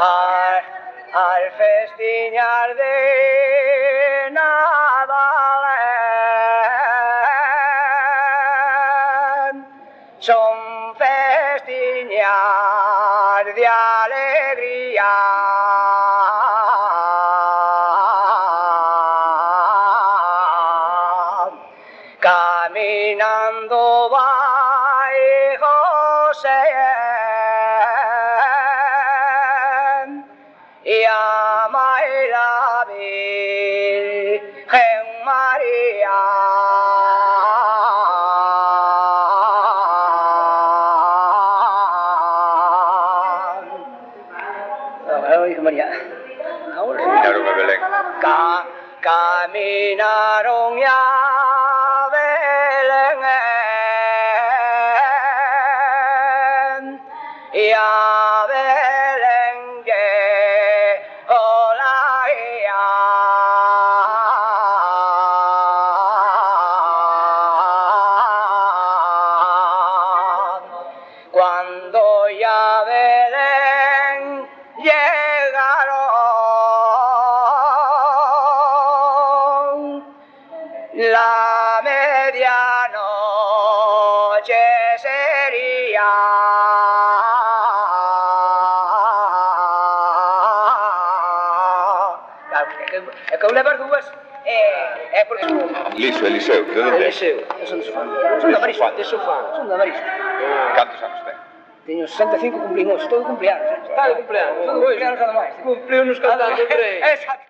al, al de Nadal son festiñar de alegría. Caminando va José. y ama Maria, Maria, Virgen Maria. Trời ơi, mình vậy. Ca, caminaron ya Belén. Ya Belén. Cuando ya Belén llegaron, la medianoche sería. É que- levar dúas É, é porque... Lixo, é Liceu, de onde é? Liceu, eu sou de Sofano. Sou de Avaristo, de Sofano, sou de Avaristo. Cantos anos tem? Teño 65 cumplimos, todo cumpleanos. ¿eh? Está de cumpleanos. Todo cumpleanos nada máis. Cumpliu nos cantantes. Ah, exacto.